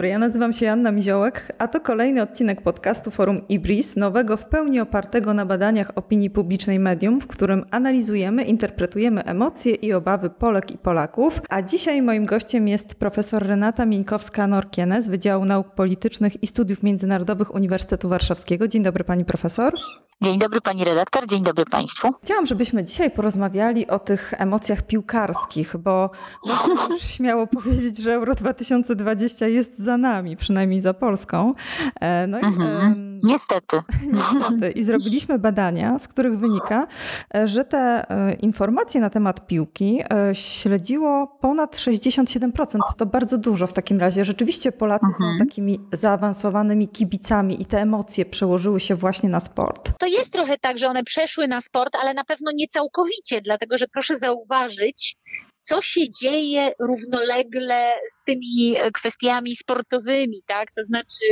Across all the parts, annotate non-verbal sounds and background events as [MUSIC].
Dobry, ja nazywam się Anna Miziołek, a to kolejny odcinek podcastu Forum Ibris, nowego w pełni opartego na badaniach opinii publicznej medium, w którym analizujemy, interpretujemy emocje i obawy Polek i Polaków. A dzisiaj moim gościem jest profesor Renata Mieńkowska-Norkiene z Wydziału Nauk Politycznych i Studiów Międzynarodowych Uniwersytetu Warszawskiego. Dzień dobry pani profesor. Dzień dobry pani redaktor, dzień dobry państwu. Chciałam, żebyśmy dzisiaj porozmawiali o tych emocjach piłkarskich, bo [LAUGHS] można już śmiało powiedzieć, że Euro 2020 jest za nami, przynajmniej za Polską. E, no i, mhm. Niestety. [LAUGHS] Niestety. I zrobiliśmy badania, z których wynika, e, że te e, informacje na temat piłki śledziło ponad 67%. To bardzo dużo w takim razie. Rzeczywiście Polacy mhm. są takimi zaawansowanymi kibicami i te emocje przełożyły się właśnie na sport. To jest trochę tak, że one przeszły na sport, ale na pewno nie całkowicie, dlatego że proszę zauważyć, co się dzieje równolegle z tymi e, kwestiami sportowymi, tak? To znaczy,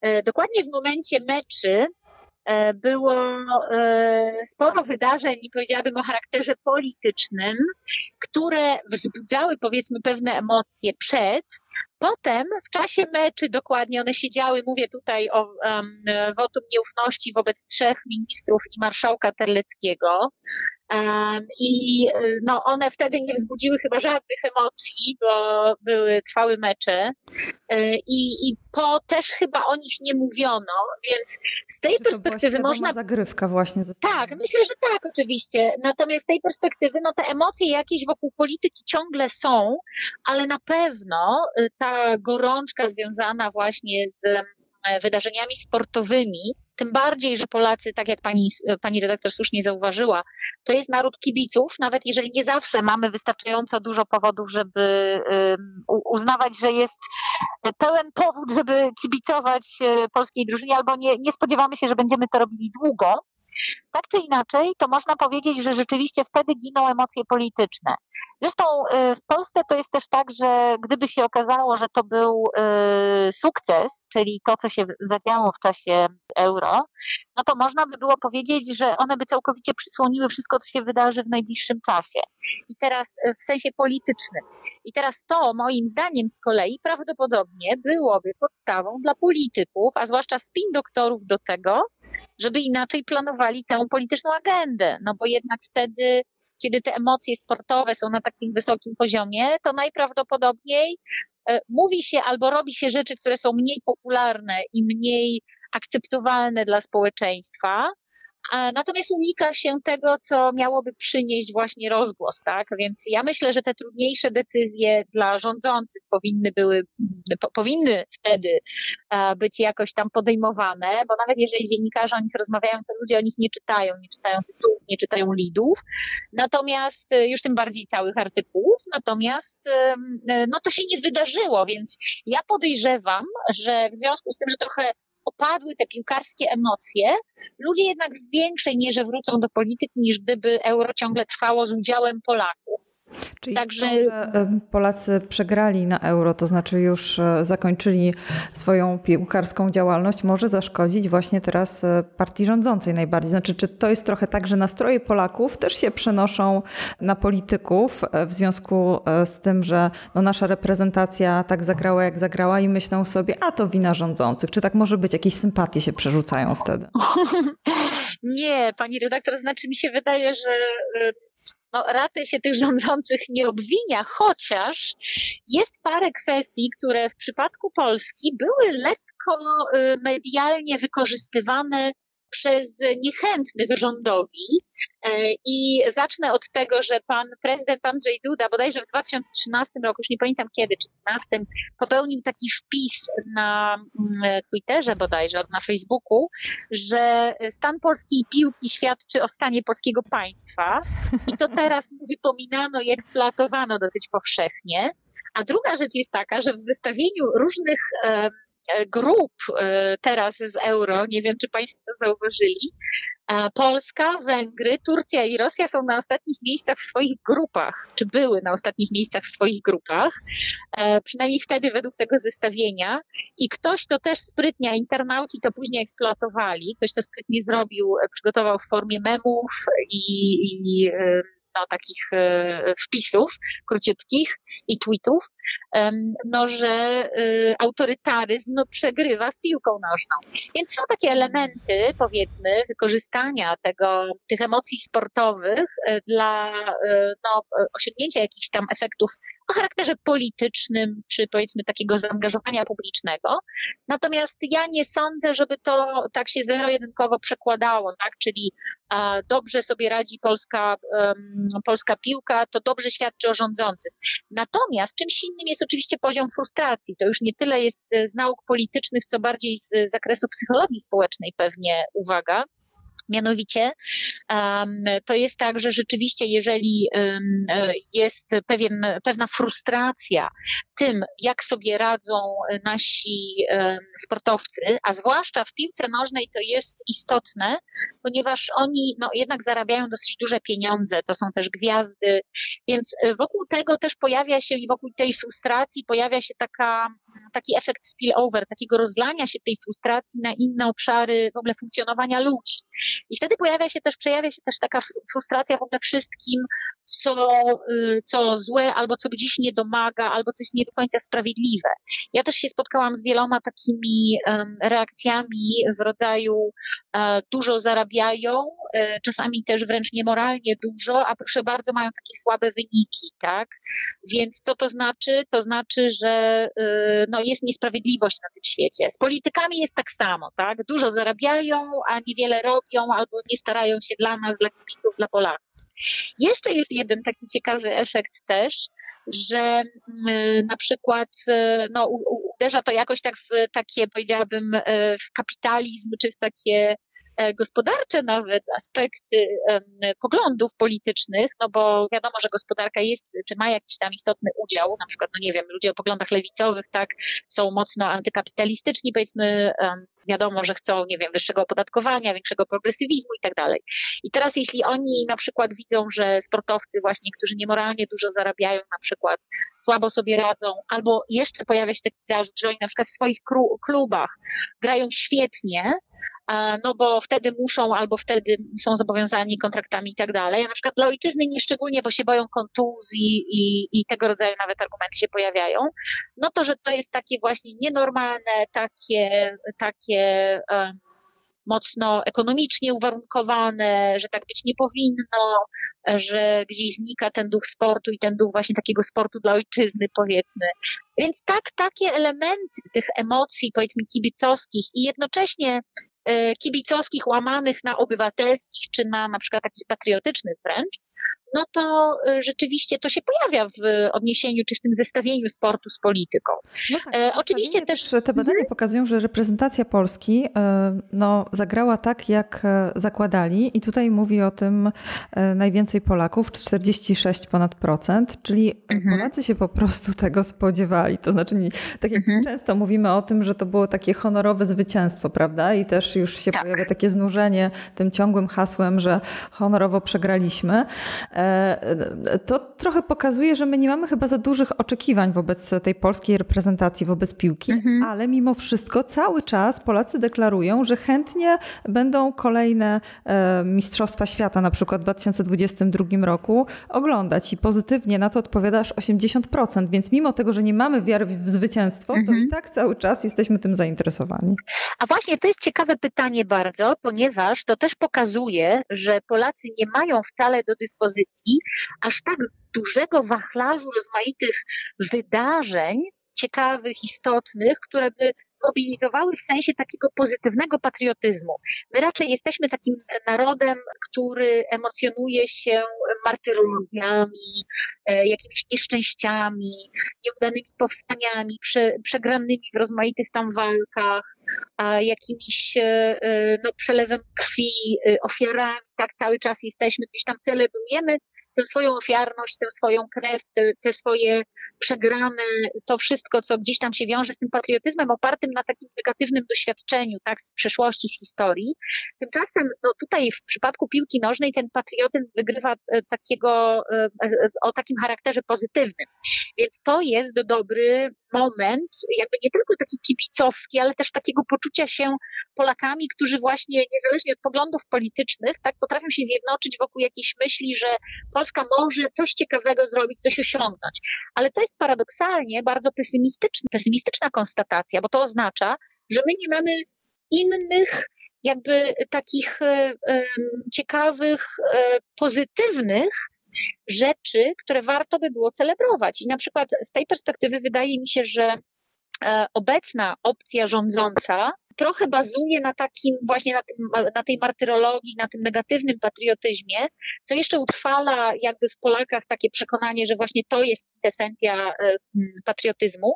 e, dokładnie w momencie meczy e, było sporo wydarzeń, powiedziałabym o charakterze politycznym, które wzbudzały powiedzmy pewne emocje przed, Potem w czasie meczy dokładnie one siedziały, mówię tutaj o um, wotum nieufności wobec trzech ministrów i marszałka Terleckiego. I no, one wtedy nie wzbudziły chyba żadnych emocji, bo były trwały mecze. E, I, I po też chyba o nich nie mówiono, więc z tej Czy perspektywy to można. zagrywka właśnie ze Tak, myślę, że tak, oczywiście. Natomiast z tej perspektywy, no te emocje jakieś wokół polityki ciągle są, ale na pewno y, ta gorączka związana właśnie z wydarzeniami sportowymi, tym bardziej, że Polacy, tak jak pani, pani redaktor słusznie zauważyła, to jest naród kibiców, nawet jeżeli nie zawsze mamy wystarczająco dużo powodów, żeby uznawać, że jest pełen powód, żeby kibicować e, polskiej drużynie, albo nie, nie spodziewamy się, że będziemy to robili długo. Tak czy inaczej, to można powiedzieć, że rzeczywiście wtedy giną emocje polityczne. Zresztą y, w Polsce to jest też tak, że gdyby się okazało, że to był y, sukces, czyli to, co się zadziało w czasie euro, no to można by było powiedzieć, że one by całkowicie przysłoniły wszystko, co się wydarzy w najbliższym czasie. I teraz y, w sensie politycznym. I teraz to, moim zdaniem z kolei, prawdopodobnie byłoby podstawą dla polityków, a zwłaszcza spin doktorów do tego, żeby inaczej planowali tę polityczną agendę. No bo jednak wtedy kiedy te emocje sportowe są na takim wysokim poziomie, to najprawdopodobniej e, mówi się albo robi się rzeczy, które są mniej popularne i mniej akceptowalne dla społeczeństwa, Natomiast unika się tego, co miałoby przynieść właśnie rozgłos, tak? Więc ja myślę, że te trudniejsze decyzje dla rządzących powinny były, po, powinny wtedy być jakoś tam podejmowane, bo nawet jeżeli dziennikarze o nich rozmawiają, to ludzie o nich nie czytają, nie czytają tytułów, nie czytają lidów. Natomiast y, już tym bardziej całych artykułów, natomiast no to się nie wydarzyło, więc ja podejrzewam, że w związku z tym, że trochę opadły te piłkarskie emocje, ludzie jednak w większej mierze wrócą do polityki niż gdyby euro ciągle trwało z udziałem Polaków. Czyli Także... to, że Polacy przegrali na euro, to znaczy już e, zakończyli swoją piłkarską działalność, może zaszkodzić właśnie teraz e, partii rządzącej najbardziej. Znaczy, czy to jest trochę tak, że nastroje Polaków też się przenoszą na polityków e, w związku z tym, że no nasza reprezentacja tak zagrała, jak zagrała i myślą sobie, a to wina rządzących. Czy tak może być? Jakieś sympatie się przerzucają wtedy? [LAUGHS] Nie, pani redaktor, znaczy mi się wydaje, że no, raczej się tych rządzących nie obwinia, chociaż jest parę kwestii, które w przypadku Polski były lekko y, medialnie wykorzystywane przez niechętnych rządowi. E, I zacznę od tego, że pan prezydent Andrzej Duda, bodajże w 2013 roku, już nie pamiętam kiedy, czy 2015, popełnił taki wpis na mm, Twitterze bodajże, na Facebooku, że stan polskiej piłki świadczy o stanie polskiego państwa. I to teraz [LAUGHS] wypominano i eksploatowano dosyć powszechnie. A druga rzecz jest taka, że w zestawieniu różnych E, grup e, teraz z euro, nie wiem czy Państwo to zauważyli, Polska, Węgry, Turcja i Rosja są na ostatnich miejscach w swoich grupach, czy były na ostatnich miejscach w swoich grupach, e, przynajmniej wtedy według tego zestawienia. I ktoś to też sprytnie, internauci to później eksploatowali, ktoś to sprytnie zrobił, przygotował w formie memów i, i no, takich wpisów króciutkich i tweetów, no, że autorytaryzm no, przegrywa z piłką nożną. Więc są takie elementy, powiedzmy, wykorzystania tego, tych emocji sportowych dla no, osiągnięcia jakichś tam efektów o charakterze politycznym, czy powiedzmy takiego zaangażowania publicznego. Natomiast ja nie sądzę, żeby to tak się zero-jedynkowo przekładało, tak? Czyli dobrze sobie radzi polska, polska piłka, to dobrze świadczy o rządzących. Natomiast czymś innym jest oczywiście poziom frustracji. To już nie tyle jest z nauk politycznych, co bardziej z zakresu psychologii społecznej pewnie uwaga. Mianowicie to jest tak, że rzeczywiście, jeżeli jest pewien, pewna frustracja tym, jak sobie radzą nasi sportowcy, a zwłaszcza w piłce nożnej to jest istotne, ponieważ oni no, jednak zarabiają dosyć duże pieniądze, to są też gwiazdy, więc wokół tego też pojawia się i wokół tej frustracji pojawia się taka, taki efekt spillover, takiego rozlania się tej frustracji na inne obszary w ogóle funkcjonowania ludzi. I wtedy pojawia się też, przejawia się też taka frustracja w ogóle wszystkim, co, y, co złe, albo co gdzieś nie domaga, albo coś nie do końca sprawiedliwe. Ja też się spotkałam z wieloma takimi reakcjami w rodzaju e, dużo zarabiają, e, czasami też wręcz niemoralnie dużo, a proszę bardzo, mają takie słabe wyniki, tak? Więc co to znaczy? To znaczy, że y, no, jest niesprawiedliwość na tym świecie. Z politykami jest tak samo, tak? Dużo zarabiają, a niewiele robią, albo nie starają się dla nas, dla kibiców, dla Polaków. Jeszcze jest jeden taki ciekawy efekt też, że mm, na przykład no, uderza to jakoś tak w takie, powiedziałabym, e, w kapitalizm, czy w takie E, gospodarcze nawet aspekty poglądów politycznych, no bo wiadomo, że gospodarka jest, czy ma jakiś tam istotny udział, na przykład, no nie wiem, ludzie o poglądach lewicowych, tak, są mocno antykapitalistyczni, powiedzmy, wiadomo, że chcą, nie wiem, wyższego opodatkowania, większego progresywizmu i tak dalej. I teraz jeśli oni na przykład widzą, że sportowcy właśnie, którzy niemoralnie dużo zarabiają, na przykład słabo sobie radzą, albo jeszcze pojawia się taki zarzut, że oni na przykład w swoich klubach grają świetnie, no bo wtedy muszą albo wtedy są zobowiązani kontraktami i tak dalej. A na przykład dla ojczyzny nie szczególnie, bo się boją kontuzji i, i tego rodzaju nawet argumenty się pojawiają, no to, że to jest takie właśnie nienormalne, takie, takie mocno ekonomicznie uwarunkowane, że tak być nie powinno, że gdzieś znika ten duch sportu i ten duch właśnie takiego sportu dla ojczyzny, powiedzmy. Więc tak, takie elementy tych emocji, powiedzmy, kibicowskich i jednocześnie kibicowskich łamanych na obywatelskich, czy na na przykład takich patriotycznych wręcz, no to y, rzeczywiście to się pojawia w odniesieniu czy w tym zestawieniu sportu z polityką. No tak, e, oczywiście też... też... Te badania mhm. pokazują, że reprezentacja Polski e, no, zagrała tak, jak e, zakładali i tutaj mówi o tym najwięcej Polaków, 46 ponad procent, czyli mhm. Polacy się po prostu tego spodziewali. To znaczy, tak jak mhm. często mówimy o tym, że to było takie honorowe zwycięstwo, prawda? I też już się tak. pojawia takie znużenie tym ciągłym hasłem, że honorowo przegraliśmy. E, to trochę pokazuje, że my nie mamy chyba za dużych oczekiwań wobec tej polskiej reprezentacji, wobec piłki, mhm. ale mimo wszystko cały czas Polacy deklarują, że chętnie będą kolejne e, Mistrzostwa Świata, na przykład w 2022 roku, oglądać i pozytywnie na to odpowiada aż 80%, więc mimo tego, że nie mamy wiary w zwycięstwo, mhm. to i tak cały czas jesteśmy tym zainteresowani. A właśnie to jest ciekawe pytanie bardzo, ponieważ to też pokazuje, że Polacy nie mają wcale do dyspozycji aż tak dużego wachlarzu rozmaitych wydarzeń, ciekawych, istotnych, które by mobilizowały w sensie takiego pozytywnego patriotyzmu. My raczej jesteśmy takim narodem, który emocjonuje się martyrologiami, e, jakimiś nieszczęściami, nieudanymi powstaniami, prze, przegranymi w rozmaitych tam walkach, jakimiś e, e, no, przelewem krwi, ofiarami, tak cały czas jesteśmy, gdzieś tam celebrujemy tę swoją ofiarność, tę swoją krew, te, te, swoje przegrane, to wszystko, co gdzieś tam się wiąże z tym patriotyzmem opartym na takim negatywnym doświadczeniu, tak, z przeszłości, z historii. Tymczasem, no tutaj w przypadku piłki nożnej ten patriotyzm wygrywa e, takiego, e, e, o takim charakterze pozytywnym. Więc to jest dobry moment, jakby nie tylko taki kibicowski, ale też takiego poczucia się Polakami, którzy właśnie niezależnie od poglądów politycznych, tak, potrafią się zjednoczyć wokół jakiejś myśli, że Polska Polska może coś ciekawego zrobić, coś osiągnąć. Ale to jest paradoksalnie bardzo pesymistyczna, pesymistyczna konstatacja, bo to oznacza, że my nie mamy innych jakby takich e, ciekawych, e, pozytywnych rzeczy, które warto by było celebrować. I na przykład z tej perspektywy wydaje mi się, że e, obecna opcja rządząca trochę bazuje na takim właśnie na, tym, na tej martyrologii, na tym negatywnym patriotyzmie, co jeszcze utrwala jakby w Polakach takie przekonanie, że właśnie to jest esencja e, patriotyzmu.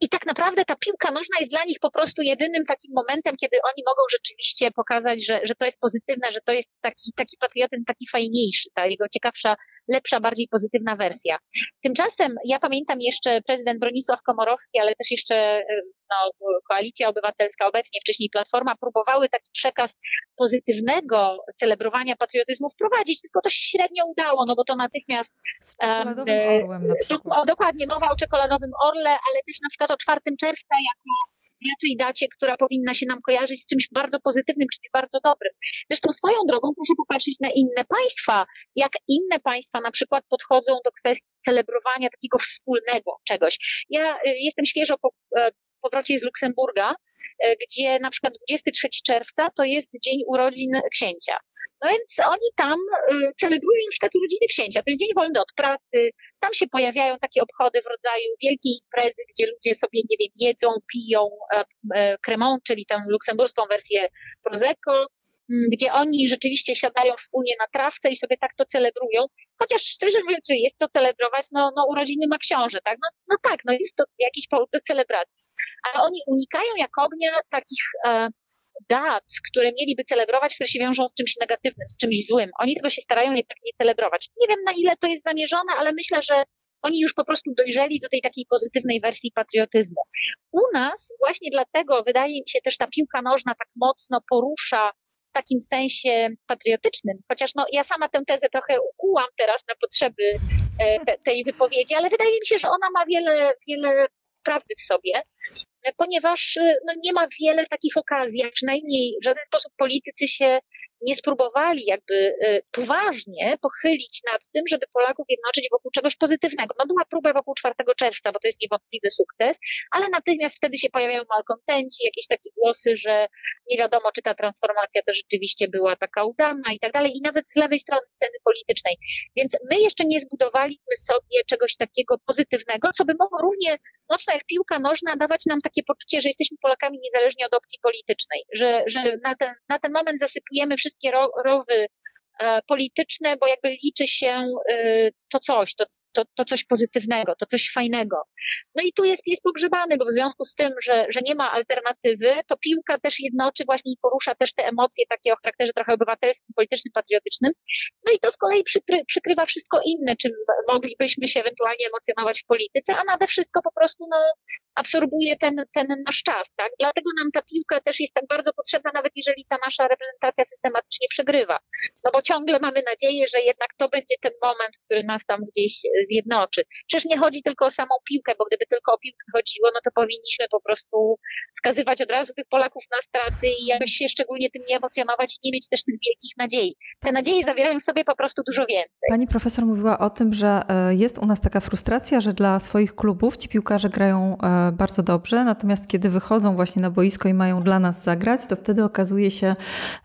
I tak naprawdę ta piłka nożna jest dla nich po prostu jedynym takim momentem, kiedy oni mogą rzeczywiście pokazać, że, że to jest pozytywne, że to jest taki, taki patriotyzm taki fajniejszy, ta jego ciekawsza, lepsza, bardziej pozytywna wersja. Tymczasem ja pamiętam jeszcze prezydent Bronisław Komorowski, ale też jeszcze e, no, Koalicja Obywatelska obecnie, wcześniej Platforma, próbowały taki przekaz pozytywnego celebrowania patriotyzmu wprowadzić, tylko to się średnio udało, no bo to natychmiast... Z czekoladowym um, orłem na przykład. O, dokładnie, mowa o czekoladowym orle, ale też na przykład o 4 czerwca jako raczej dacie, która powinna się nam kojarzyć z czymś bardzo pozytywnym, czyli bardzo dobrym. Zresztą swoją drogą proszę popatrzeć na inne państwa, jak inne państwa na przykład podchodzą do kwestii celebrowania takiego wspólnego czegoś. Ja y, jestem świeżo po e, powrocie z Luksemburga, e, gdzie na przykład 23 czerwca to jest dzień urodzin księcia. No więc oni tam y, celebrują na przykład urodziny księcia. To jest dzień wolny od pracy. Tam się pojawiają takie obchody w rodzaju wielkiej imprezy, gdzie ludzie sobie, nie wiem, jedzą, piją kremą, e, czyli tę luksemburską wersję Prosecco, gdzie oni rzeczywiście siadają wspólnie na trawce i sobie tak to celebrują. Chociaż szczerze mówiąc, czy jest to celebrować, no, no urodziny ma książę, tak? No, no tak, no jest to jakiś powód do celebracji. Ale oni unikają jak ognia takich e, dat, które mieliby celebrować, które się wiążą z czymś negatywnym, z czymś złym. Oni tego się starają jednak nie celebrować. Nie wiem na ile to jest zamierzone, ale myślę, że oni już po prostu dojrzeli do tej takiej pozytywnej wersji patriotyzmu. U nas właśnie dlatego wydaje mi się też ta piłka nożna tak mocno porusza w takim sensie patriotycznym, chociaż no, ja sama tę tezę trochę ukułam teraz na potrzeby e, te, tej wypowiedzi, ale wydaje mi się, że ona ma wiele, wiele prawdy w sobie, ponieważ no, nie ma wiele takich okazji, a przynajmniej w żaden sposób politycy się nie spróbowali jakby e, poważnie pochylić nad tym, żeby Polaków jednoczyć wokół czegoś pozytywnego. No była próba wokół 4 czerwca, bo to jest niewątpliwy sukces, ale natychmiast wtedy się pojawiają malkontenci, jakieś takie głosy, że nie wiadomo, czy ta transformacja to rzeczywiście była taka udana i tak dalej, i nawet z lewej strony sceny politycznej. Więc my jeszcze nie zbudowaliśmy sobie czegoś takiego pozytywnego, co by mogło równie mocno jak piłka nożna dawać nam takie poczucie, że jesteśmy Polakami niezależnie od opcji politycznej, że, że na, ten, na ten moment zasypujemy wszystkie rowy e, polityczne, bo jakby liczy się e, to coś, to, to, to coś pozytywnego, to coś fajnego. No i tu jest pies pogrzebany, bo w związku z tym, że, że nie ma alternatywy, to piłka też jednoczy właśnie i porusza też te emocje takie o charakterze trochę obywatelskim, politycznym, patriotycznym. No i to z kolei przykry, przykrywa wszystko inne, czym moglibyśmy się ewentualnie emocjonować w polityce, a nade wszystko po prostu no, absorbuje ten, ten nasz czas. Tak? Dlatego nam ta piłka też jest tak bardzo potrzebna, nawet jeżeli ta nasza reprezentacja systematycznie przegrywa. No bo ciągle mamy nadzieję, że jednak to będzie ten moment, który nas tam gdzieś zjednoczy. Przecież nie chodzi tylko o samą piłkę, bo gdyby tylko o piłkę chodziło, no to powinniśmy po prostu skazywać od razu tych Polaków na straty i jakoś się szczególnie tym nie emocjonować i nie mieć też tych wielkich nadziei. Te nadzieje zawierają w sobie po prostu dużo więcej. Pani profesor mówiła o tym, że e, jest u nas taka frustracja, że dla swoich klubów ci piłkarze grają e, bardzo dobrze, natomiast kiedy wychodzą właśnie na boisko i mają dla nas zagrać, to wtedy okazuje się,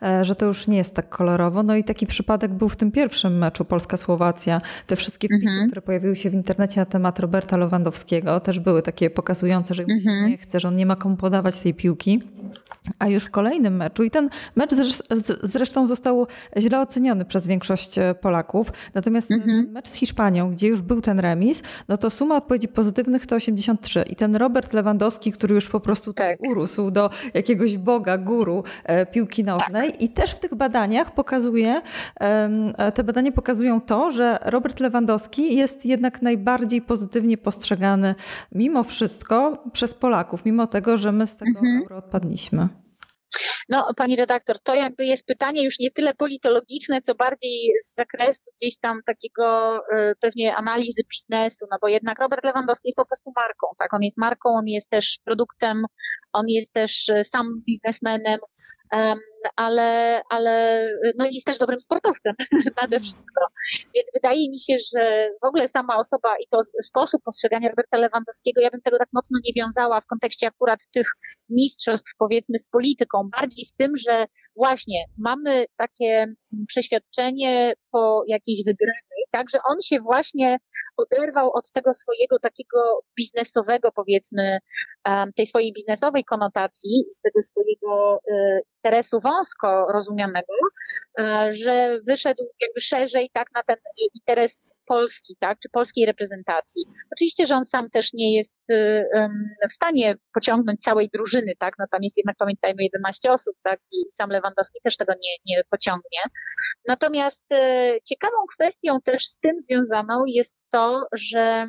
e, że to już nie jest tak kolorowo. No i taki przypadek był w tym pierwszym meczu Polska-Słowacja. Te wszystkie wpisy, mhm. które pojawiły się w internecie na temat Roberta Lewandowskiego, też były takie pokazujące, że mhm. nie chce, że on nie ma komu podawać tej piłki. A już w kolejnym meczu, i ten mecz zresztą został źle oceniony przez większość e, Polaków, natomiast mhm. mecz z Hiszpanią, gdzie już był ten remis, no to suma odpowiedzi pozytywnych to 83. I ten Robert Lewandowski, który już po prostu tak. urósł do jakiegoś boga, guru e, piłki nożnej tak. i też w tych badaniach pokazuje, e, te badania pokazują to, że Robert Lewandowski jest jednak najbardziej pozytywnie postrzegany mimo wszystko przez Polaków, mimo tego, że my z tego mhm. euro odpadliśmy. No, pani redaktor, to jakby jest pytanie już nie tyle politologiczne, co bardziej z zakresu gdzieś tam takiego y, pewnie analizy biznesu, no bo jednak Robert Lewandowski jest po prostu marką, tak? On jest marką, on jest też produktem, on jest też y, sam biznesmenem. Ale, ale no jest też dobrym sportowcem [LAUGHS] nade wszystko. Więc wydaje mi się, że w ogóle sama osoba i to sposób postrzegania Roberta Lewandowskiego, ja bym tego tak mocno nie wiązała w kontekście akurat tych mistrzostw, powiedzmy, z polityką, bardziej z tym, że właśnie mamy takie przeświadczenie po jakiejś wygranej, tak, że on się właśnie oderwał od tego swojego takiego biznesowego, powiedzmy, tej swojej biznesowej konotacji, z tego swojego e, interesu wąsko rozumianego, e, że wyszedł jakby szerzej tak na ten interes Polski, tak, czy polskiej reprezentacji. Oczywiście, że on sam też nie jest y, w stanie pociągnąć całej drużyny, tak, no tam jest jednak, pamiętajmy, 11 osób, tak, i sam Lewandowski też tego nie, nie pociągnie. Natomiast y, ciekawą kwestią też z tym związaną jest to, że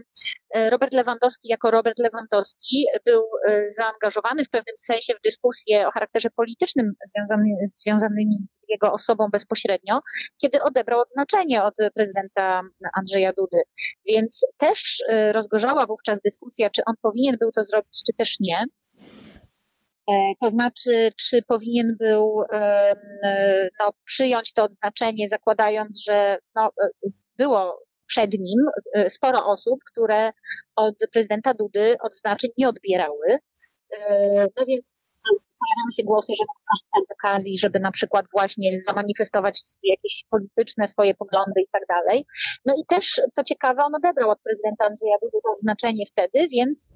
y, Robert Lewandowski jako Robert Lewandowski był zaangażowany w pewnym sensie w dyskusję o charakterze politycznym związany, związanymi jego osobą bezpośrednio, kiedy odebrał odznaczenie od prezydenta Andrzeja Dudy. Więc też y, rozgorzała wówczas dyskusja, czy on powinien był to zrobić, czy też nie. E, to znaczy, czy powinien był no, przyjąć to odznaczenie, zakładając, że no, e, było przed nim e, sporo osób, które od prezydenta Dudy odznaczeń nie odbierały. No więc pojawiały się głosy, że mógł okazji, żeby na przykład właśnie zamanifestować jakieś polityczne swoje poglądy i tak dalej. No i też, to ciekawe, on odebrał od prezydenta Andrzeja Dudy to znaczenie wtedy, więc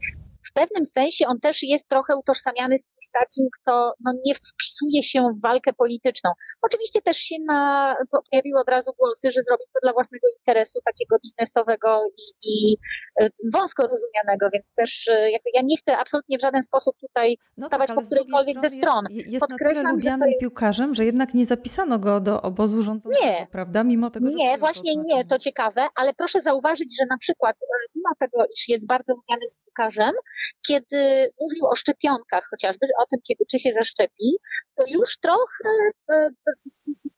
pewnym sensie on też jest trochę utożsamiany z kimś takim, kto no, nie wpisuje się w walkę polityczną. Oczywiście też się na, pojawiły od razu głosy, że zrobi to dla własnego interesu takiego biznesowego i, i e, wąsko rozumianego, więc też e, jakby ja nie chcę absolutnie w żaden sposób tutaj no stawać tak, po którejkolwiek ze stron. Jest, jest Podkreślam, na tyle lubianym jest... piłkarzem, że jednak nie zapisano go do obozu rządzącego, nie. prawda? Mimo tego, że Nie, właśnie nie, to ciekawe, ale proszę zauważyć, że na przykład e, mimo tego, iż jest bardzo lubianym lekarzem, kiedy mówił o szczepionkach, chociażby o tym, kiedy czy się zaszczepi, to już trochę, e, e,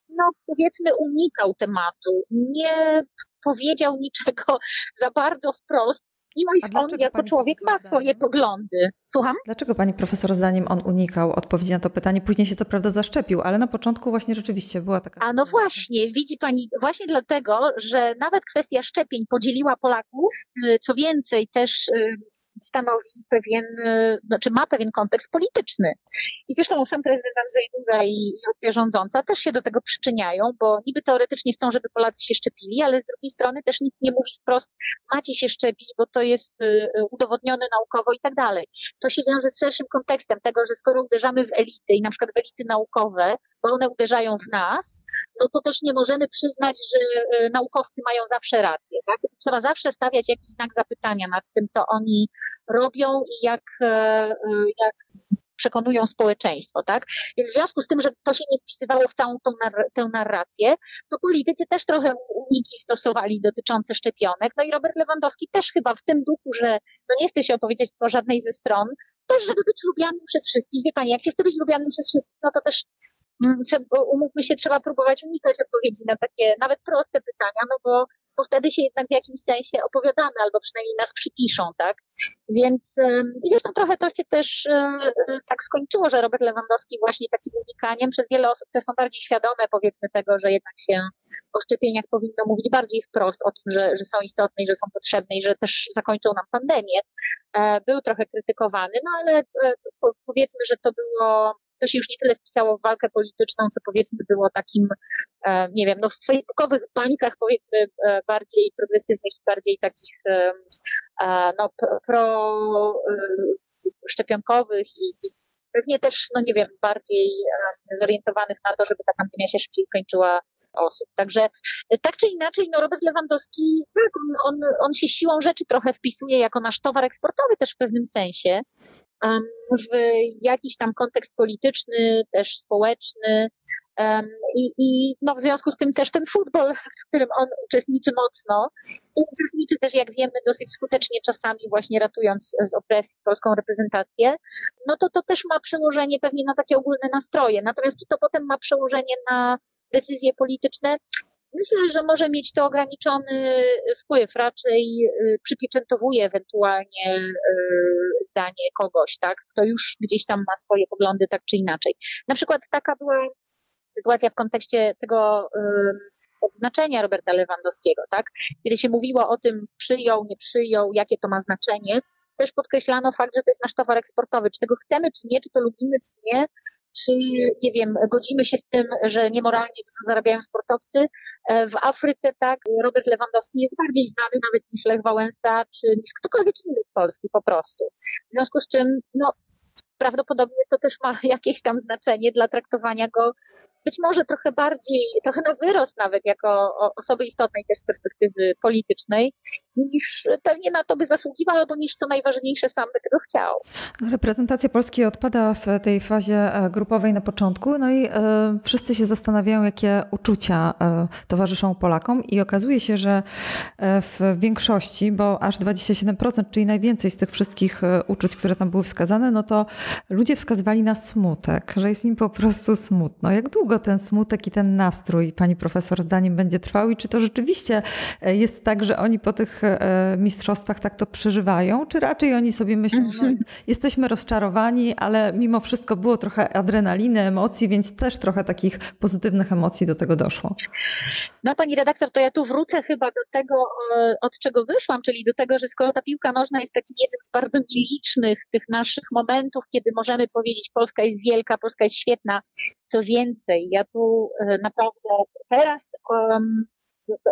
no powiedzmy, unikał tematu. Nie powiedział niczego [LAUGHS] za bardzo wprost, mimo iż on jako człowiek ma swoje poglądy. Słucham? Dlaczego pani profesor zdaniem on unikał odpowiedzi na to pytanie? Później się co prawda zaszczepił, ale na początku właśnie rzeczywiście była taka... A no właśnie, widzi pani, właśnie dlatego, że nawet kwestia szczepień podzieliła Polaków, y, co więcej też y, stanowi pewien, znaczy ma pewien kontekst polityczny. I zresztą sam prezydent Andrzej Duda i, i opcja rządząca też się do tego przyczyniają, bo niby teoretycznie chcą, żeby Polacy się szczepili, ale z drugiej strony też nikt nie mówi wprost, macie się szczepić, bo to jest e, e, udowodnione naukowo i tak dalej. To się wiąże z szerszym kontekstem tego, że skoro uderzamy w elity i na przykład w elity naukowe, bo one uderzają w nas, no to też nie możemy przyznać, że naukowcy mają zawsze rację. Tak? Trzeba zawsze stawiać jakiś znak zapytania nad tym, to oni robią i jak, e, e, jak przekonują społeczeństwo, tak? Więc w związku z tym, że to się nie wpisywało w całą tą nar tę narrację, to politycy też trochę uniki stosowali dotyczące szczepionek. No i Robert Lewandowski też chyba w tym duchu, że no nie chce się opowiedzieć po żadnej ze stron, też żeby być lubianym przez wszystkich. Wie Pani, jak się chce być lubianym przez wszystkich, no to też umówmy się, trzeba próbować unikać odpowiedzi na takie nawet proste pytania, no bo bo wtedy się jednak w jakimś sensie opowiadamy, albo przynajmniej nas przypiszą, tak? Więc i zresztą trochę to się też e, e, tak skończyło, że Robert Lewandowski właśnie takim unikaniem przez wiele osób, które są bardziej świadome powiedzmy tego, że jednak się o szczepieniach powinno mówić bardziej wprost o tym, że, że są istotne i że są potrzebne i że też zakończą nam pandemię. E, był trochę krytykowany, no ale powiedzmy, że to było to się już nie tyle wpisało w walkę polityczną, co powiedzmy było takim, e, nie wiem, no w facebookowych bańkach powiedzmy e, bardziej progresywnych i bardziej takich e, no pro szczepionkowych i, pewnie też, no nie wiem, bardziej zorientowanych na to, żeby ta pandemia się szybciej skończyła osób. Także tak czy inaczej, no Robert Lewandowski, tak, on, on, on się siłą rzeczy trochę wpisuje jako nasz towar eksportowy też w pewnym sensie w jakiś tam kontekst polityczny, też społeczny. I, I no w związku z tym też ten futbol, w którym on uczestniczy mocno i uczestniczy też, jak wiemy, dosyć skutecznie czasami właśnie ratując z opresji polską reprezentację, no to to też ma przełożenie pewnie na takie ogólne nastroje. Natomiast czy to potem ma przełożenie na decyzje polityczne? Myślę, że może mieć to ograniczony wpływ, raczej y, przypieczętowuje ewentualnie y, zdanie kogoś, tak, kto już gdzieś tam ma swoje poglądy tak czy inaczej. Na przykład taka była sytuacja w kontekście tego odznaczenia Roberta Lewandowskiego, tak? Kiedy się mówiło o tym, przyjął, nie przyjął, jakie to ma znaczenie, też podkreślano fakt, że to jest nasz towar eksportowy. Czy tego chcemy, czy nie, czy to lubimy, czy nie, czy, nie wiem, godzimy się z tym, że niemoralnie dużo zarabiają sportowcy. E, w Afryce, tak, Robert Lewandowski jest bardziej znany nawet niż Lech Wałęsa, czy niż ktokolwiek inny z Polski po prostu. W związku z czym, no, prawdopodobnie to też ma [LAUGHS] jakieś tam znaczenie dla traktowania go być może trochę bardziej, trochę na wyrost nawet jako osoby istotnej też z perspektywy politycznej, niż pewnie na to by zasługiwał, albo niż co najważniejsze sam by tego chciał. Reprezentacja Polski odpada w tej fazie e, grupowej na początku, no i e, wszyscy się zastanawiają, jakie uczucia e, towarzyszą Polakom i okazuje się, że w większości, bo aż 27%, czyli najwięcej z tych wszystkich uczuć, które tam były wskazane, no to ludzie wskazywali na smutek, że jest im po prostu smutno. Jak długo ten smutek i ten nastrój, pani profesor, zdaniem będzie trwał i czy to rzeczywiście jest tak, że oni po tych mistrzostwach tak to przeżywają, czy raczej oni sobie myślą, no, mhm. jesteśmy rozczarowani, ale mimo wszystko było trochę adrenaliny, emocji, więc też trochę takich pozytywnych emocji do tego doszło. No pani redaktor, to ja tu wrócę chyba do tego, e, od czego wyszłam, czyli do tego, że skoro ta piłka nożna jest takim jednym z bardzo nielicznych tych naszych momentów, kiedy możemy powiedzieć Polska jest wielka, Polska jest świetna, co więcej, ja tu e, naprawdę teraz um,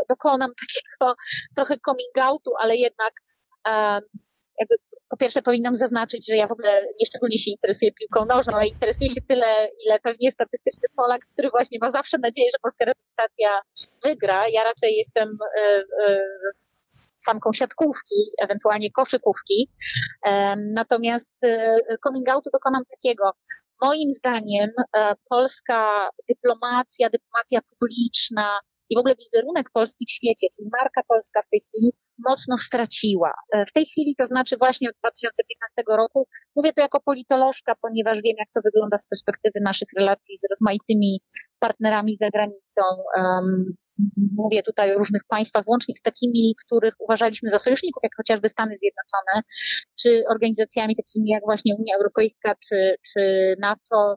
dokonam [LAUGHS] takiego trochę coming outu, ale jednak jakby po pierwsze powinnam zaznaczyć, że ja w ogóle nieszczególnie się interesuję piłką nożną, ale interesuję się tyle, ile pewnie statystyczny Polak, który właśnie ma zawsze nadzieję, że polska reprezentacja wygra. Ja raczej jestem y, y, samką siatkówki, ewentualnie koszykówki. Natomiast y, coming outu dokonam takiego. Moim zdaniem polska dyplomacja, dyplomacja publiczna, i w ogóle wizerunek Polski w świecie, czyli marka polska w tej chwili mocno straciła. E, w tej chwili, to znaczy właśnie od 2015 roku, mówię to jako politolożka, ponieważ wiem, jak to wygląda z perspektywy naszych relacji z rozmaitymi partnerami za granicą. Um, mówię tutaj o różnych państwach, łącznie z takimi, których uważaliśmy za sojuszników, jak chociażby Stany Zjednoczone, czy organizacjami takimi jak właśnie Unia Europejska, czy, czy NATO,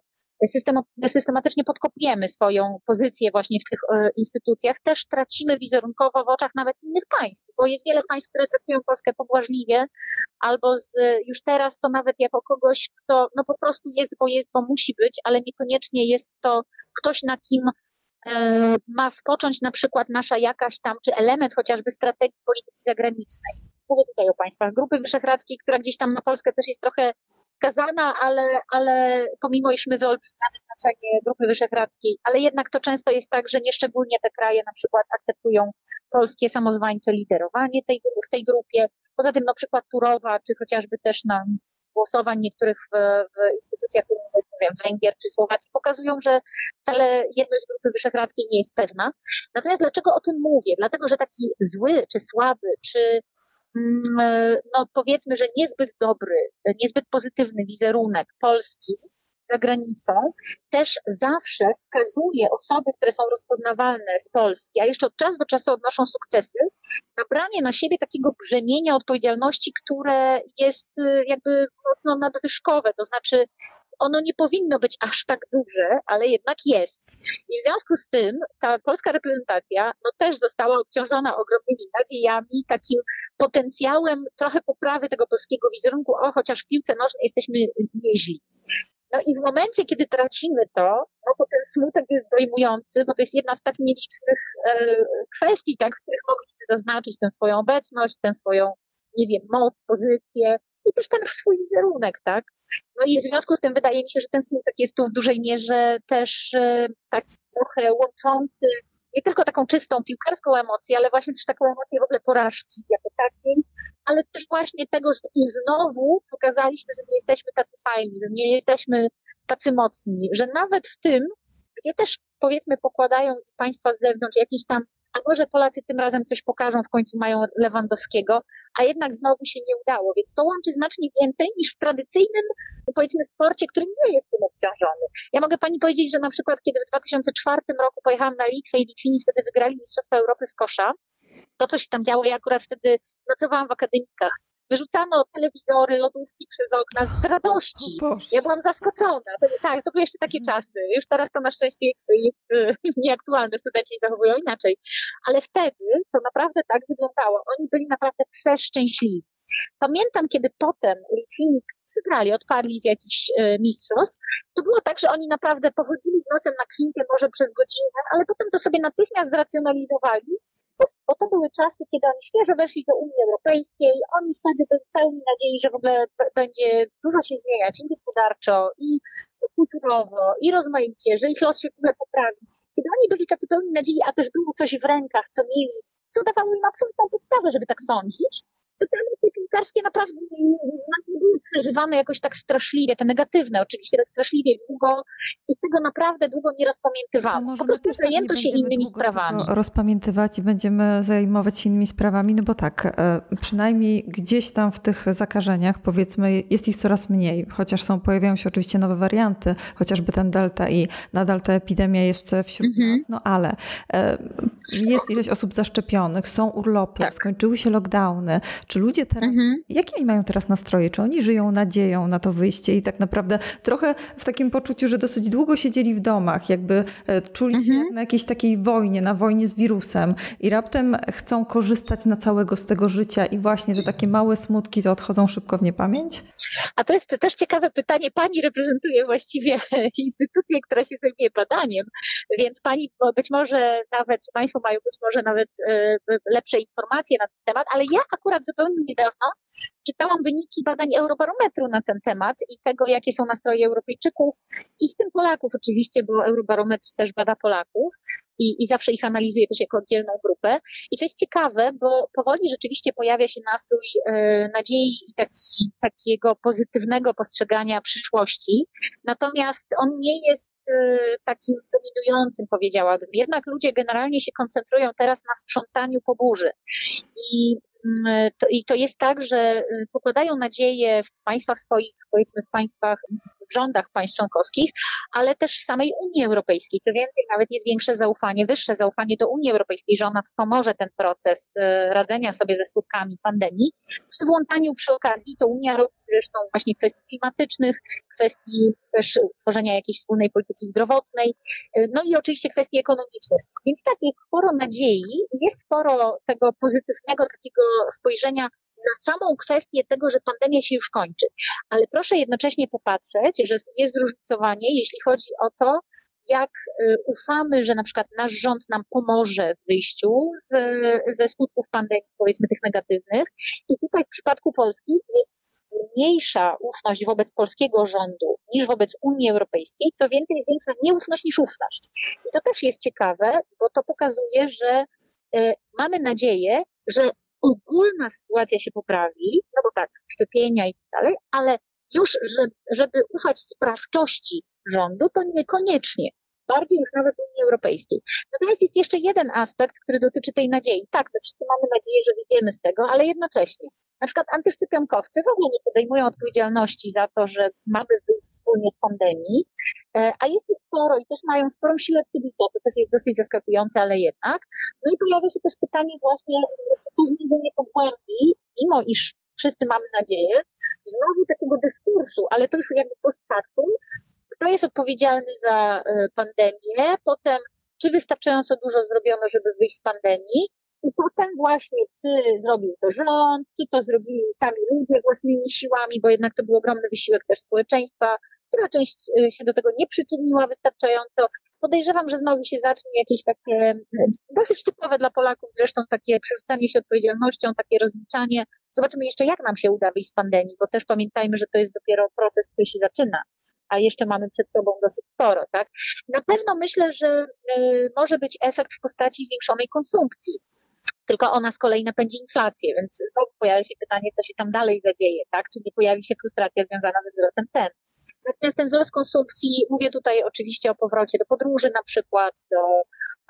systematycznie podkopiemy swoją pozycję właśnie w tych e, instytucjach, też tracimy wizerunkowo w oczach nawet innych państw, bo jest wiele państw, które traktują Polskę pobłażliwie, albo z, już teraz to nawet jako kogoś, kto no po prostu jest, bo jest, bo musi być, ale niekoniecznie jest to ktoś, na kim e, ma spocząć na przykład nasza jakaś tam, czy element chociażby strategii polityki zagranicznej. Mówię tutaj o państwach Grupy Wyszehradzkiej, która gdzieś tam na Polskę też jest trochę skazana, ale, ale pomimo iż my wyolbrzymiamy znaczenie Grupy Wyszehradzkiej, ale jednak to często jest tak, że nieszczególnie te kraje na przykład akceptują polskie samozwańcze liderowanie tej, w tej grupie. Poza tym no przykład Turowa, czy chociażby też na głosowań niektórych w, w instytucjach nie wiem, Węgier czy Słowacji pokazują, że wcale jedność Grupy Wyszehradzkiej nie jest pewna. Natomiast dlaczego o tym mówię? Dlatego, że taki zły, czy słaby, czy no powiedzmy, że niezbyt dobry, niezbyt pozytywny wizerunek Polski za granicą też zawsze wskazuje osoby, które są rozpoznawalne z Polski, a jeszcze od czasu do czasu odnoszą sukcesy, na branie na siebie takiego brzemienia odpowiedzialności, które jest e, jakby mocno nadwyżkowe, to znaczy ono nie powinno być aż tak duże, ale jednak jest. I w związku z tym ta polska reprezentacja no, też została obciążona ogromnymi nadziejami, takim potencjałem trochę poprawy tego polskiego wizerunku, o chociaż w piłce nożnej jesteśmy nieźli. No i w momencie, kiedy tracimy to, no to ten smutek jest dojmujący, bo to jest jedna z tak nielicznych e, kwestii, tak, w których mogliśmy zaznaczyć tę swoją obecność, tę swoją, nie wiem, moc, pozycję i też ten swój wizerunek, tak. No i w związku z tym wydaje mi się, że ten smutek jest tu w dużej mierze też e, taki trochę łączący nie tylko taką czystą piłkarską emocję, ale właśnie też taką emocję w ogóle porażki jako takiej, ale też właśnie tego, że i znowu pokazaliśmy, że nie jesteśmy tacy fajni, że nie jesteśmy tacy mocni, że nawet w tym, gdzie też powiedzmy pokładają państwa z zewnątrz jakieś tam a może Polacy tym razem coś pokażą, w końcu mają Lewandowskiego, a jednak znowu się nie udało, więc to łączy znacznie więcej niż w tradycyjnym, powiedzmy, sporcie, który nie jest tym obciążony. Ja mogę pani powiedzieć, że na przykład, kiedy w 2004 roku pojechałam na Litwę i Litwini wtedy wygrali Mistrzostwa Europy w kosza, to, co się tam działo, ja akurat wtedy pracowałam w akademikach, wyrzucano telewizory, lodówki przez okna z radości. Ja byłam zaskoczona. To, tak, to były jeszcze takie czasy. Już teraz to na szczęście jest [LAUGHS] nieaktualne, studenci się zachowują inaczej. Ale wtedy to naprawdę tak wyglądało. Oni byli naprawdę przeszczęśliwi. Pamiętam, kiedy potem Litwini przegrali, odpadli w jakiś e, mistrzostw, to było tak, że oni naprawdę pochodzili z nosem na klinkę może przez godzinę, ale potem to sobie natychmiast zracjonalizowali, bo to były czasy, kiedy oni świeżo weszli do Unii Europejskiej, oni wtedy byli pełni nadziei, że w ogóle będzie dużo się zmieniać i gospodarczo, i kulturowo, i rozmaicie, że ich los się w ogóle poprawi. Kiedy oni byli tacy pełni nadziei, a też było coś w rękach, co mieli, co dawało im absolutną podstawę, żeby tak sądzić, to te emocje piłkarskie naprawdę nie, były przeżywane jakoś tak straszliwie, te negatywne oczywiście, tak straszliwie długo i tego naprawdę długo nie rozpamiętywano. Po prostu tak zajęto się innymi sprawami. Rozpamiętywać i będziemy zajmować się innymi sprawami, no bo tak, e, przynajmniej gdzieś tam w tych zakażeniach, powiedzmy, jest ich coraz mniej, chociaż są, pojawiają się oczywiście nowe warianty, chociażby ten delta i nadal ta epidemia jest wśród mhm. nas, no ale e, jest ileś osób zaszczepionych, są urlopy, tak. skończyły się lockdowny, czy ludzie teraz, mhm. jakie oni mają teraz nastroje? Czy oni żyją nadzieją na to wyjście i tak naprawdę trochę w takim poczuciu, że dosyć długo siedzieli w domach, jakby e, czuli mhm. się jak na jakiejś takiej wojnie, na wojnie z wirusem i raptem chcą korzystać na całego z tego życia i właśnie te takie małe smutki to odchodzą szybko w niepamięć? A to jest też ciekawe pytanie. Pani reprezentuje właściwie [LAUGHS] instytucję, która się zajmuje badaniem, więc pani być może nawet, Państwo mają być może nawet e, lepsze informacje na ten temat, ale ja akurat zupełnie niedawno czytałam wyniki badań Eurobarometru na ten temat i tego, jakie są nastroje Europejczyków i w tym Polaków oczywiście, bo Eurobarometr też bada Polaków i, i zawsze ich analizuje też jako oddzielną grupę. I to jest ciekawe, bo powoli rzeczywiście pojawia się nastrój e, nadziei i taki, takiego pozytywnego postrzegania przyszłości. Natomiast on nie jest e, takim dominującym, powiedziałabym. Jednak ludzie generalnie się koncentrują teraz na sprzątaniu po burzy. I to, I to jest tak, że y, pokładają nadzieję w państwach swoich, powiedzmy w państwach, w rządach państw członkowskich, ale też w samej Unii Europejskiej. Co więcej, nawet jest większe zaufanie, wyższe zaufanie do Unii Europejskiej, że ona wspomoże ten proces y, radzenia sobie ze skutkami pandemii. Przy włączaniu przy okazji to Unia robi zresztą właśnie kwestii klimatycznych, kwestii też tworzenia jakiejś wspólnej polityki zdrowotnej, y, no i oczywiście kwestii ekonomicznych. Więc tak, jest sporo nadziei, jest sporo tego pozytywnego takiego spojrzenia na samą kwestię tego, że pandemia się już kończy. Ale proszę jednocześnie popatrzeć, że jest zróżnicowanie, jeśli chodzi o to, jak y, ufamy, że na przykład nasz rząd nam pomoże w wyjściu z, ze skutków pandemii, powiedzmy tych negatywnych. I tutaj w przypadku Polski jest mniejsza ufność wobec polskiego rządu niż wobec Unii Europejskiej, co więcej jest większa nieufność niż ufność. I to też jest ciekawe, bo to pokazuje, że y, mamy nadzieję, że ogólna sytuacja się poprawi, no bo tak, szczepienia i tak dalej, ale już, żeby, ufać sprawczości rządu, to niekoniecznie. Bardziej już nawet Unii Europejskiej. Natomiast jest jeszcze jeden aspekt, który dotyczy tej nadziei. Tak, my wszyscy mamy nadzieję, że wyjdziemy z tego, ale jednocześnie na przykład antyszczepionkowcy w ogóle nie podejmują odpowiedzialności za to, że mamy wyjść wspólnie z pandemii, e, a jest ich sporo i też mają sporą siłę wpływu, to też jest dosyć zaskakujące, ale jednak. No i pojawia się też pytanie właśnie, to zniżenie pogłębi, mimo iż wszyscy mamy nadzieję, znowu takiego dyskursu, ale to już jakby post kto jest odpowiedzialny za e, pandemię, potem czy wystarczająco dużo zrobiono, żeby wyjść z pandemii, i potem właśnie, czy zrobił to rząd, czy to zrobili sami ludzie własnymi siłami, bo jednak to był ogromny wysiłek też społeczeństwa, która część y, się do tego nie przyczyniła wystarczająco. Podejrzewam, że znowu się zacznie jakieś takie y, dosyć typowe dla Polaków zresztą takie przerzucanie się odpowiedzialnością, takie rozliczanie. Zobaczymy jeszcze, jak nam się uda wyjść z pandemii, bo też pamiętajmy, że to jest dopiero proces, który się zaczyna a jeszcze mamy przed sobą dosyć sporo, tak? Na pewno myślę, że y, może być efekt w postaci zwiększonej konsumpcji tylko ona z kolei napędzi inflację, więc znowu pojawia się pytanie, co się tam dalej zadzieje, tak? Czy nie pojawi się frustracja związana ze wzrostem cen. Natomiast ten wzrost konsumpcji, mówię tutaj oczywiście o powrocie do podróży na przykład, do,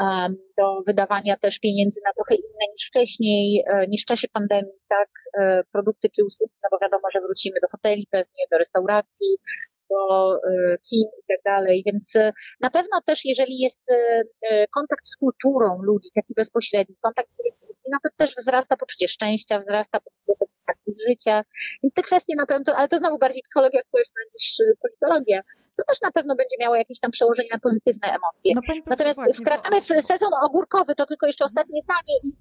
um, do wydawania też pieniędzy na trochę inne niż wcześniej, e, niż w czasie pandemii, tak, e, produkty czy usługi, no bo wiadomo, że wrócimy do hoteli pewnie, do restauracji, do e, kin i tak dalej. Więc na pewno też, jeżeli jest kontakt z kulturą ludzi, taki bezpośredni, kontakt z no to też wzrasta poczucie szczęścia, wzrasta poczucie z życia. Więc te kwestie na pewno, ale to znowu bardziej psychologia społeczna niż politologia to też na pewno będzie miało jakieś tam przełożenie na pozytywne emocje. No, Natomiast wkraczamy w sezon ogórkowy, to tylko jeszcze ostatnie zdanie, i,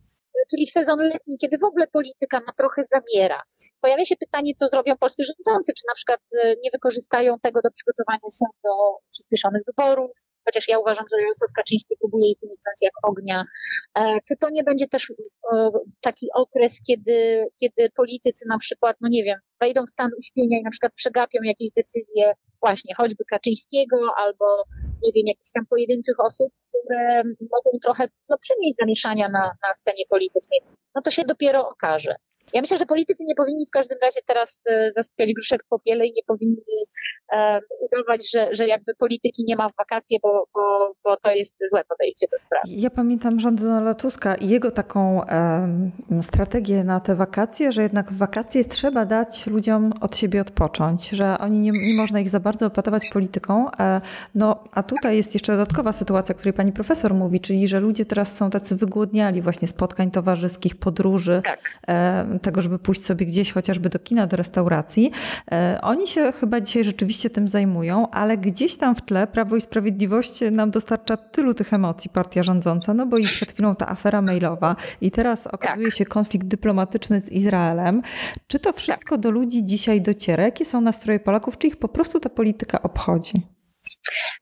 czyli w sezon letni, kiedy w ogóle polityka ma trochę zamiera. Pojawia się pytanie, co zrobią polscy rządzący, czy na przykład e, nie wykorzystają tego do przygotowania się do przyspieszonych wyborów, chociaż ja uważam, że Jarosław Kaczyński próbuje ich uniknąć jak ognia. E, czy to nie będzie też e, taki okres, kiedy, kiedy politycy na przykład, no nie wiem, wejdą w stan uśpienia i na przykład przegapią jakieś decyzje właśnie choćby Kaczyńskiego albo nie wiem, jakichś tam pojedynczych osób, które mogą trochę no, przynieść zamieszania na, na scenie politycznej, no to się dopiero okaże. Ja myślę, że politycy nie powinni w każdym razie teraz e, zasypiać gruszek w popiele i nie powinni um, udawać, że, że jakby polityki nie ma w wakacje, bo, bo, bo to jest złe podejście do sprawy. Ja pamiętam rząd Donalda Tuska i jego taką um, strategię na te wakacje, że jednak w wakacje trzeba dać ludziom od siebie odpocząć, że oni nie, nie można ich za bardzo opatować polityką. E, no, a tutaj jest jeszcze dodatkowa sytuacja, o której pani profesor mówi, czyli że ludzie teraz są tacy wygłodniali właśnie spotkań towarzyskich, podróży. Tak. E, tego, żeby pójść sobie gdzieś chociażby do kina, do restauracji. E, oni się chyba dzisiaj rzeczywiście tym zajmują, ale gdzieś tam w tle Prawo i Sprawiedliwość nam dostarcza tylu tych emocji partia rządząca, no bo i przed chwilą ta afera mailowa i teraz okazuje się konflikt dyplomatyczny z Izraelem. Czy to wszystko tak. do ludzi dzisiaj dociera? Jakie są nastroje Polaków? Czy ich po prostu ta polityka obchodzi?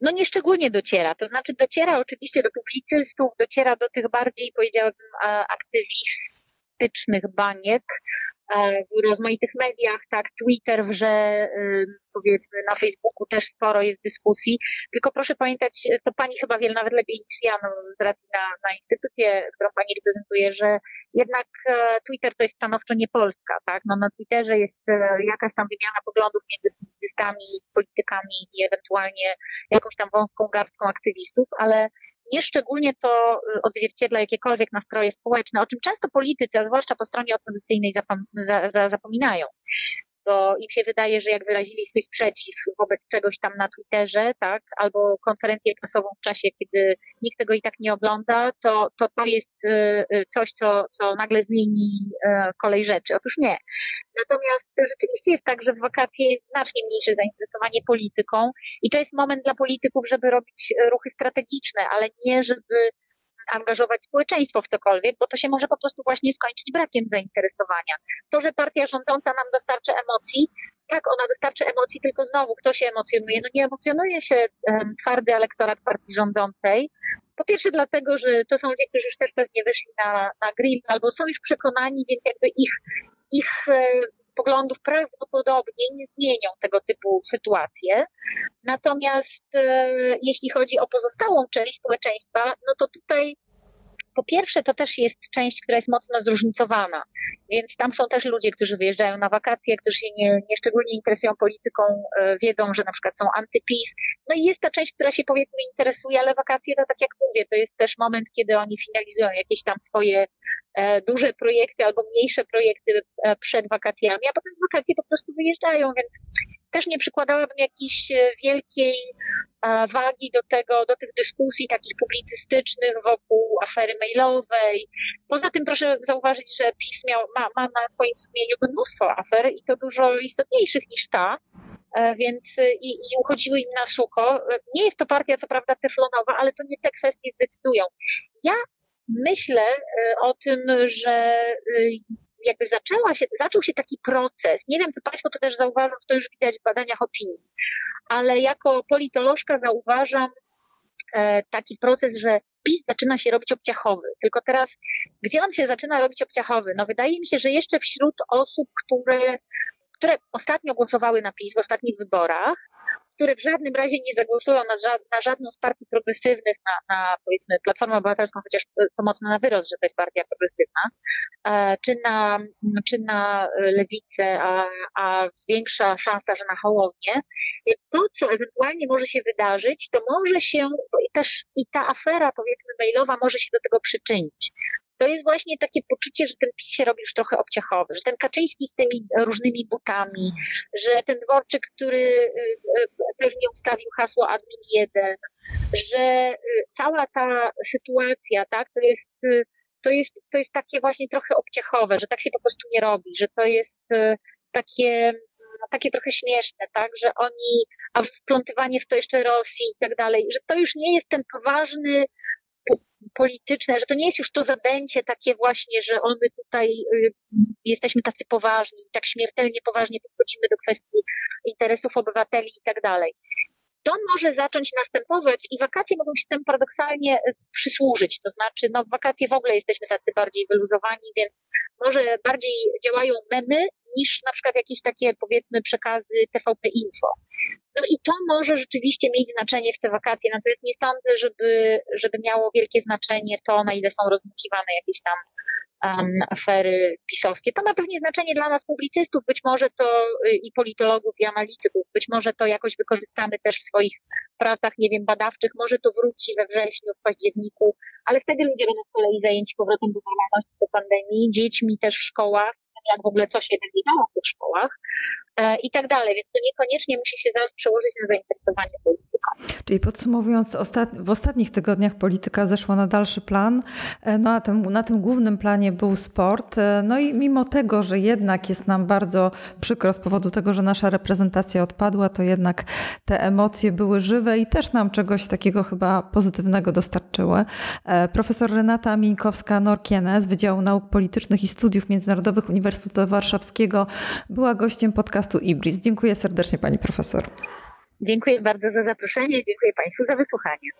No nieszczególnie dociera. To znaczy dociera oczywiście do publicystów, dociera do tych bardziej, powiedziałabym, aktywistów, politycznych baniek e, w rozmaitych mediach, tak, Twitter wrze, powiedzmy na Facebooku też sporo jest dyskusji, tylko proszę pamiętać, to pani chyba wie nawet lepiej niż ja, no, z racji na, na instytucję, którą pani reprezentuje, że jednak e, Twitter to jest stanowczo nie Polska, tak, no na Twitterze jest e, jakaś tam wymiana poglądów między publicystami, politykami i ewentualnie jakąś tam wąską garstką aktywistów, ale nieszczególnie to y, odzwierciedla jakiekolwiek nastroje społeczne, o czym często politycy, a zwłaszcza po stronie opozycyjnej zapominają bo im się wydaje, że jak wyrazili swój sprzeciw wobec czegoś tam na Twitterze, tak, albo konferencję prasową w czasie, kiedy nikt tego i tak nie ogląda, to to, to jest y, y, coś, co, co nagle zmieni y, kolej rzeczy. Otóż nie. Natomiast rzeczywiście jest tak, że w wakacje jest znacznie mniejsze zainteresowanie polityką i to jest moment dla polityków, żeby robić ruchy strategiczne, ale nie żeby angażować społeczeństwo w cokolwiek, bo to się może po prostu właśnie skończyć brakiem zainteresowania. To, że partia rządząca nam dostarczy emocji, tak, ona dostarczy emocji, tylko znowu, kto się emocjonuje? No nie emocjonuje się um, twardy elektorat partii rządzącej. Po pierwsze dlatego, że to są ludzie, którzy już też pewnie wyszli na, na grill albo są już przekonani, więc jakby ich, ich poglądów prawdopodobnie nie zmienią tego typu sytuacje. Natomiast e, jeśli chodzi o pozostałą część społeczeństwa, no to tutaj po pierwsze, to też jest część, która jest mocno zróżnicowana, więc tam są też ludzie, którzy wyjeżdżają na wakacje, którzy się nie, nie szczególnie interesują polityką, e, wiedzą, że na przykład są antypis. No i jest ta część, która się powiedzmy interesuje, ale wakacje to tak jak mówię, to jest też moment, kiedy oni finalizują jakieś tam swoje e, duże projekty albo mniejsze projekty e, przed wakacjami, a potem wakacje po prostu wyjeżdżają, więc też nie przykładałabym jakiejś wielkiej wagi do tego, do tych dyskusji takich publicystycznych wokół afery mailowej. Poza tym proszę zauważyć, że PiS miał, ma, ma na swoim sumieniu mnóstwo afer i to dużo istotniejszych niż ta, e, więc i, i uchodziły im na sucho. Nie jest to partia, co prawda, teflonowa, ale to nie te kwestie zdecydują. Ja myślę e, o tym, że e, jakby zaczęła się, zaczął się taki proces. Nie wiem, czy Państwo to też zauważą, to już widać w badaniach opinii, ale jako politolożka zauważam e, taki proces, że PiS zaczyna się robić obciachowy. Tylko teraz, gdzie on się zaczyna robić obciachowy? No wydaje mi się, że jeszcze wśród osób, które, które ostatnio głosowały na PiS w ostatnich wyborach, które w żadnym razie nie zagłosują na, na żadną z partii progresywnych, na, na powiedzmy Platformę Obywatelską, chociaż to mocno na wyrost, że to jest partia progresywna, e, czy na, czy na lewicę, a, a większa szansa, że na Hołownię, to, co ewentualnie może się wydarzyć, to może się też i ta afera, powiedzmy, mailowa może się do tego przyczynić to jest właśnie takie poczucie, że ten PiS się robi już trochę obciachowy, że ten Kaczyński z tymi różnymi butami, że ten Dworczyk, który y, y, pewnie ustawił hasło admin 1, że y, cała ta sytuacja, tak, to jest to jest, to jest takie właśnie trochę obciachowe, że tak się po prostu nie robi, że to jest takie, takie trochę śmieszne, tak, że oni, a wplątywanie w to jeszcze Rosji i tak dalej, że to już nie jest ten poważny polityczne, że to nie jest już to zadęcie takie właśnie, że my tutaj y, jesteśmy tacy poważni, tak śmiertelnie poważnie podchodzimy do kwestii interesów obywateli i tak dalej. To może zacząć następować i wakacje mogą się temu paradoksalnie y, przysłużyć. To znaczy, no w wakacje w ogóle jesteśmy tacy bardziej wyluzowani, więc może bardziej działają memy niż na przykład jakieś takie powiedzmy przekazy TVP Info. No i to może rzeczywiście mieć znaczenie w te wakacje, natomiast nie sądzę, żeby, żeby miało wielkie znaczenie to, na ile są rozmukiwane jakieś tam um, afery pisowskie. To ma pewnie znaczenie dla nas publicystów, być może to y, i politologów, i analityków, być może to jakoś wykorzystamy też w swoich pracach, nie wiem, badawczych, może to wróci we wrześniu, w październiku, ale wtedy ludzie będą z kolei zajęci powrotem do normalności po pandemii, dziećmi też w szkołach, jak w ogóle co się będzie działo w tych szkołach e, i tak dalej. Więc to niekoniecznie musi się zaraz przełożyć na zainteresowanie polityką. Czyli podsumowując, w ostatnich tygodniach polityka zeszła na dalszy plan. E, no a tym, na tym głównym planie był sport. E, no i mimo tego, że jednak jest nam bardzo przykro z powodu tego, że nasza reprezentacja odpadła, to jednak te emocje były żywe i też nam czegoś takiego chyba pozytywnego dostarczyły. Profesor Renata Mińkowska-Norkiene z Wydziału Nauk Politycznych i Studiów Międzynarodowych Uniwersytetu Uniwersytetu Warszawskiego była gościem podcastu Ibris. Dziękuję serdecznie pani profesor. Dziękuję bardzo za zaproszenie, dziękuję Państwu za wysłuchanie.